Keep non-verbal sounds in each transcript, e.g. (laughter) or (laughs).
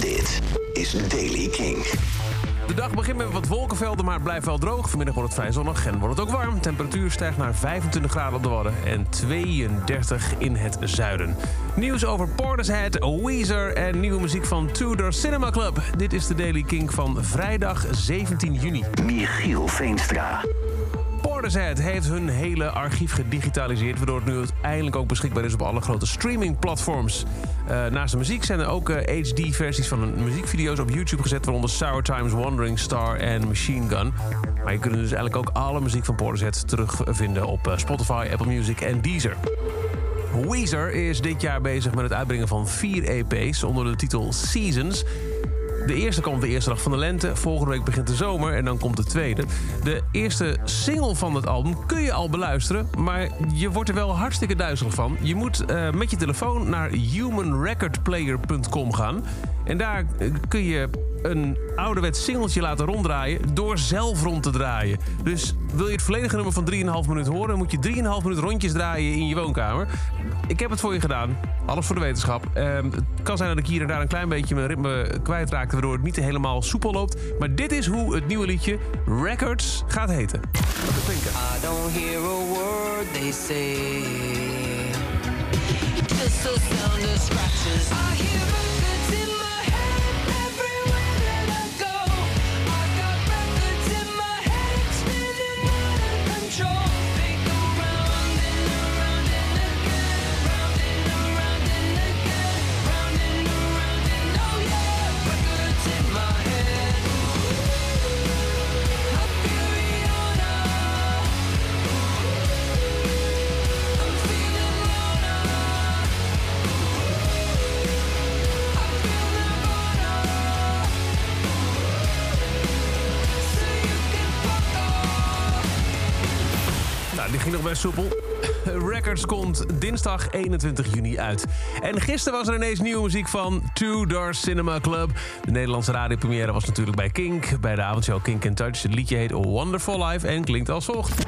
Dit is Daily King. De dag begint met wat wolkenvelden, maar het blijft wel droog. Vanmiddag wordt het vrij zonnig en wordt het ook warm. Temperatuur stijgt naar 25 graden op de Wadden en 32 in het zuiden. Nieuws over Portishead, Weezer en nieuwe muziek van Tudor Cinema Club. Dit is de Daily King van vrijdag 17 juni. Michiel Veenstra. Portishead heeft hun hele archief gedigitaliseerd... waardoor het nu uiteindelijk ook beschikbaar is op alle grote streamingplatforms. Uh, naast de muziek zijn er ook HD-versies van hun muziekvideo's op YouTube gezet... waaronder Sour Times, Wandering Star en Machine Gun. Maar je kunt dus eigenlijk ook alle muziek van Portishead terugvinden op uh, Spotify, Apple Music en Deezer. Weezer is dit jaar bezig met het uitbrengen van vier EP's onder de titel Seasons... De eerste komt de eerste dag van de lente. Volgende week begint de zomer en dan komt de tweede. De eerste single van het album kun je al beluisteren. Maar je wordt er wel hartstikke duizelig van. Je moet uh, met je telefoon naar humanrecordplayer.com gaan. En daar kun je een ouderwets singeltje laten ronddraaien... door zelf rond te draaien. Dus wil je het volledige nummer van 3,5 minuten horen... moet je 3,5 minuten rondjes draaien in je woonkamer. Ik heb het voor je gedaan. Alles voor de wetenschap. Uh, het kan zijn dat ik hier en daar een klein beetje mijn ritme kwijtraakte... waardoor het niet helemaal soepel loopt. Maar dit is hoe het nieuwe liedje Records gaat heten. Wat Nou, nog best soepel. (laughs) Records komt dinsdag 21 juni uit. En gisteren was er ineens nieuwe muziek van Tudor Cinema Club. De Nederlandse radiopremière was natuurlijk bij Kink. Bij de avondshow Kink and Touch. Het liedje heet Wonderful Life en klinkt als volgt.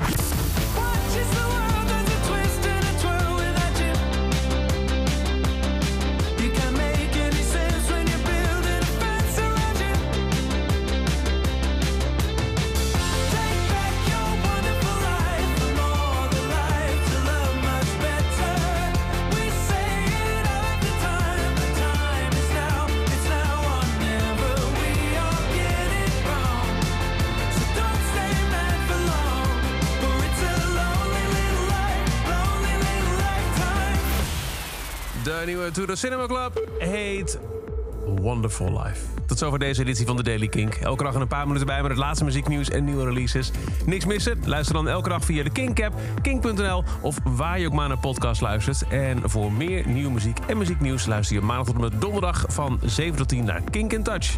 De nieuwe Tudor Cinema Club heet Wonderful Life. Tot zover deze editie van de Daily Kink. Elke dag een paar minuten bij met het laatste muzieknieuws en nieuwe releases. Niks missen? Luister dan elke dag via de Kink-app, kink.nl... of waar je ook maar naar podcast luistert. En voor meer nieuwe muziek en muzieknieuws... luister je maandag tot en met donderdag van 7 tot 10 naar Kink in Touch.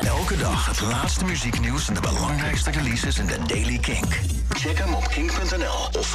Elke dag het laatste muzieknieuws en de belangrijkste releases in de Daily King. Check hem op kink.nl of